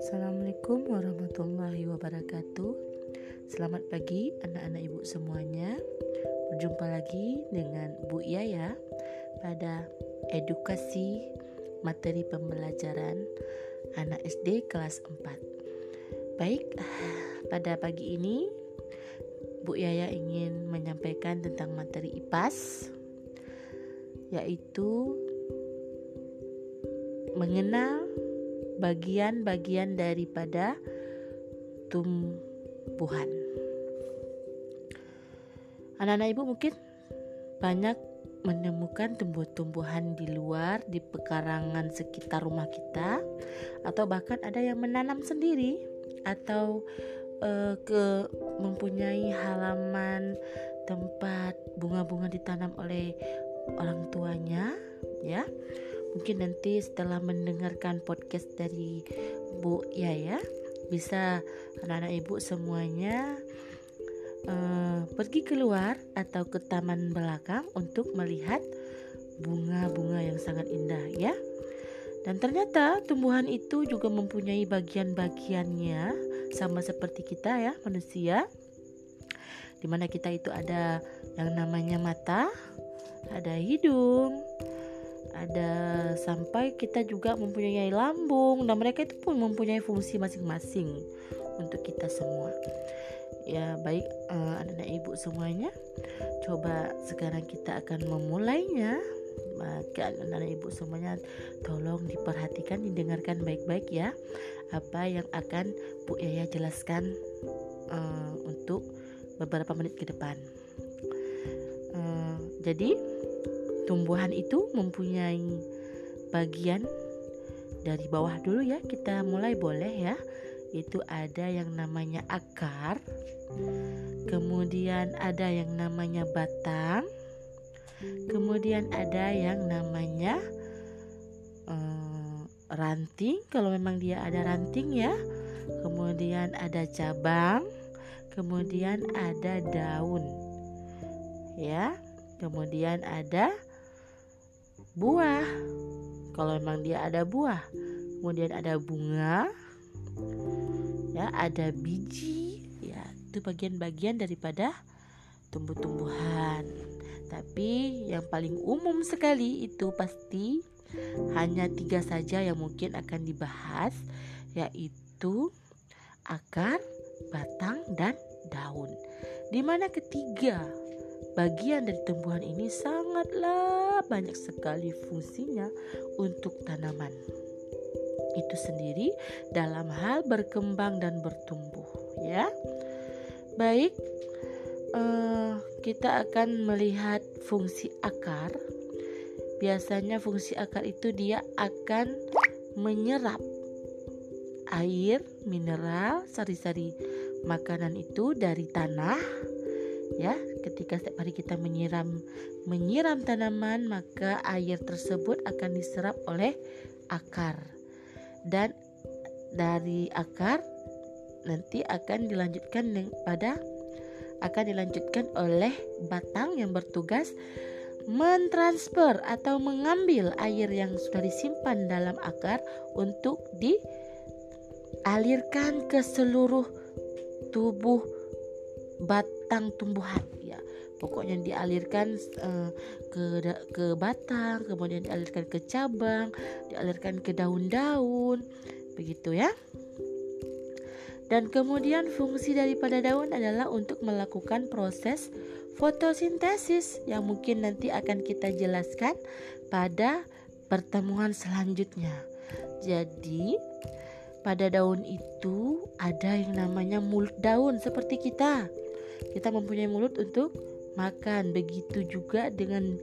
Assalamualaikum warahmatullahi wabarakatuh. Selamat pagi anak-anak ibu semuanya. Berjumpa lagi dengan Bu Yaya pada edukasi materi pembelajaran anak SD kelas 4. Baik, pada pagi ini Bu Yaya ingin menyampaikan tentang materi IPAS yaitu mengenal bagian-bagian daripada tumbuhan. Anak-anak ibu mungkin banyak menemukan tumbuh-tumbuhan di luar di pekarangan sekitar rumah kita atau bahkan ada yang menanam sendiri atau uh, ke mempunyai halaman tempat bunga-bunga ditanam oleh orang tuanya ya. Mungkin nanti setelah mendengarkan podcast dari Bu Yaya bisa anak-anak ibu semuanya uh, pergi keluar atau ke taman belakang untuk melihat bunga-bunga yang sangat indah ya. Dan ternyata tumbuhan itu juga mempunyai bagian-bagiannya sama seperti kita ya manusia di mana kita itu ada yang namanya mata ada hidung ada sampai kita juga mempunyai lambung dan mereka itu pun mempunyai fungsi masing-masing untuk kita semua. Ya baik uh, anak-anak ibu semuanya coba sekarang kita akan memulainya. Maka anak-anak ibu semuanya tolong diperhatikan didengarkan baik-baik ya apa yang akan Bu Yaya jelaskan uh, untuk beberapa menit ke depan. Uh, jadi tumbuhan itu mempunyai bagian dari bawah dulu ya. Kita mulai boleh ya. Itu ada yang namanya akar kemudian ada yang namanya batang kemudian ada yang namanya uh, ranting. Kalau memang dia ada ranting ya kemudian ada cabang kemudian ada daun. Ya kemudian ada buah. Kalau memang dia ada buah kemudian ada bunga. Ya ada biji. Ya itu bagian-bagian daripada tumbuh-tumbuhan. Tapi yang paling umum sekali itu pasti hanya tiga saja yang mungkin akan dibahas yaitu akar, batang, dan daun. Di mana ketiga bagian dari tumbuhan ini sangatlah banyak sekali fungsinya untuk tanaman. Itu sendiri dalam hal berkembang dan bertumbuh ya. Baik uh, kita akan melihat fungsi akar. Biasanya fungsi akar itu dia akan menyerap air mineral sari-sari makanan itu dari tanah ya. Ketika setiap hari kita menyiram menyiram tanaman maka air tersebut akan diserap oleh akar. Dan dari akar nanti akan dilanjutkan pada akan dilanjutkan oleh batang yang bertugas mentransfer atau mengambil air yang sudah disimpan dalam akar untuk dialirkan ke seluruh tubuh batang tumbuhan ya pokoknya dialirkan uh, ke ke batang kemudian dialirkan ke cabang dialirkan ke daun-daun begitu ya dan kemudian fungsi daripada daun adalah untuk melakukan proses fotosintesis yang mungkin nanti akan kita jelaskan pada pertemuan selanjutnya. Jadi, pada daun itu ada yang namanya mulut daun seperti kita kita mempunyai mulut untuk makan. Begitu juga dengan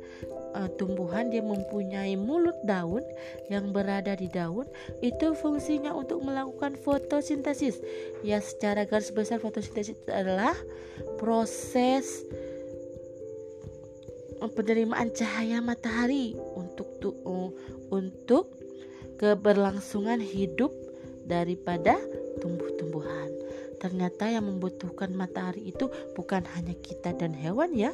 uh, tumbuhan dia mempunyai mulut daun yang berada di daun itu fungsinya untuk melakukan fotosintesis. Ya secara garis besar fotosintesis adalah proses penerimaan cahaya matahari untuk tu, uh, untuk keberlangsungan hidup daripada tumbuh-tumbuhan. Ternyata yang membutuhkan matahari itu bukan hanya kita dan hewan ya.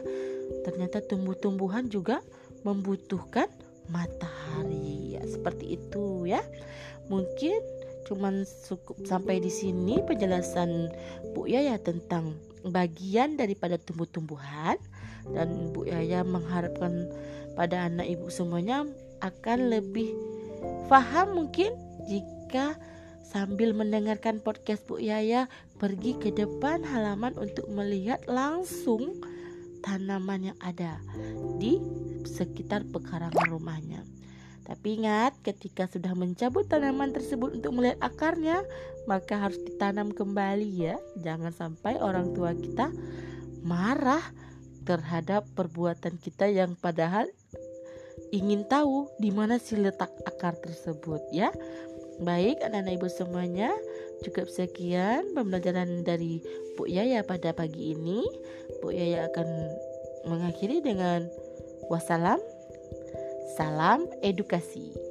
Ternyata tumbuh-tumbuhan juga membutuhkan matahari. Ya, seperti itu ya. Mungkin cuman cukup sampai di sini penjelasan Bu Yaya tentang bagian daripada tumbuh-tumbuhan dan Bu Yaya mengharapkan pada anak ibu semuanya akan lebih paham mungkin jika sambil mendengarkan podcast Bu Yaya pergi ke depan halaman untuk melihat langsung tanaman yang ada di sekitar pekarangan rumahnya. Tapi ingat, ketika sudah mencabut tanaman tersebut untuk melihat akarnya, maka harus ditanam kembali ya. Jangan sampai orang tua kita marah terhadap perbuatan kita yang padahal ingin tahu di mana sih letak akar tersebut ya. Baik anak-anak ibu semuanya, cukup sekian pembelajaran dari Bu Yaya pada pagi ini. Bu Yaya akan mengakhiri dengan wassalam Salam edukasi.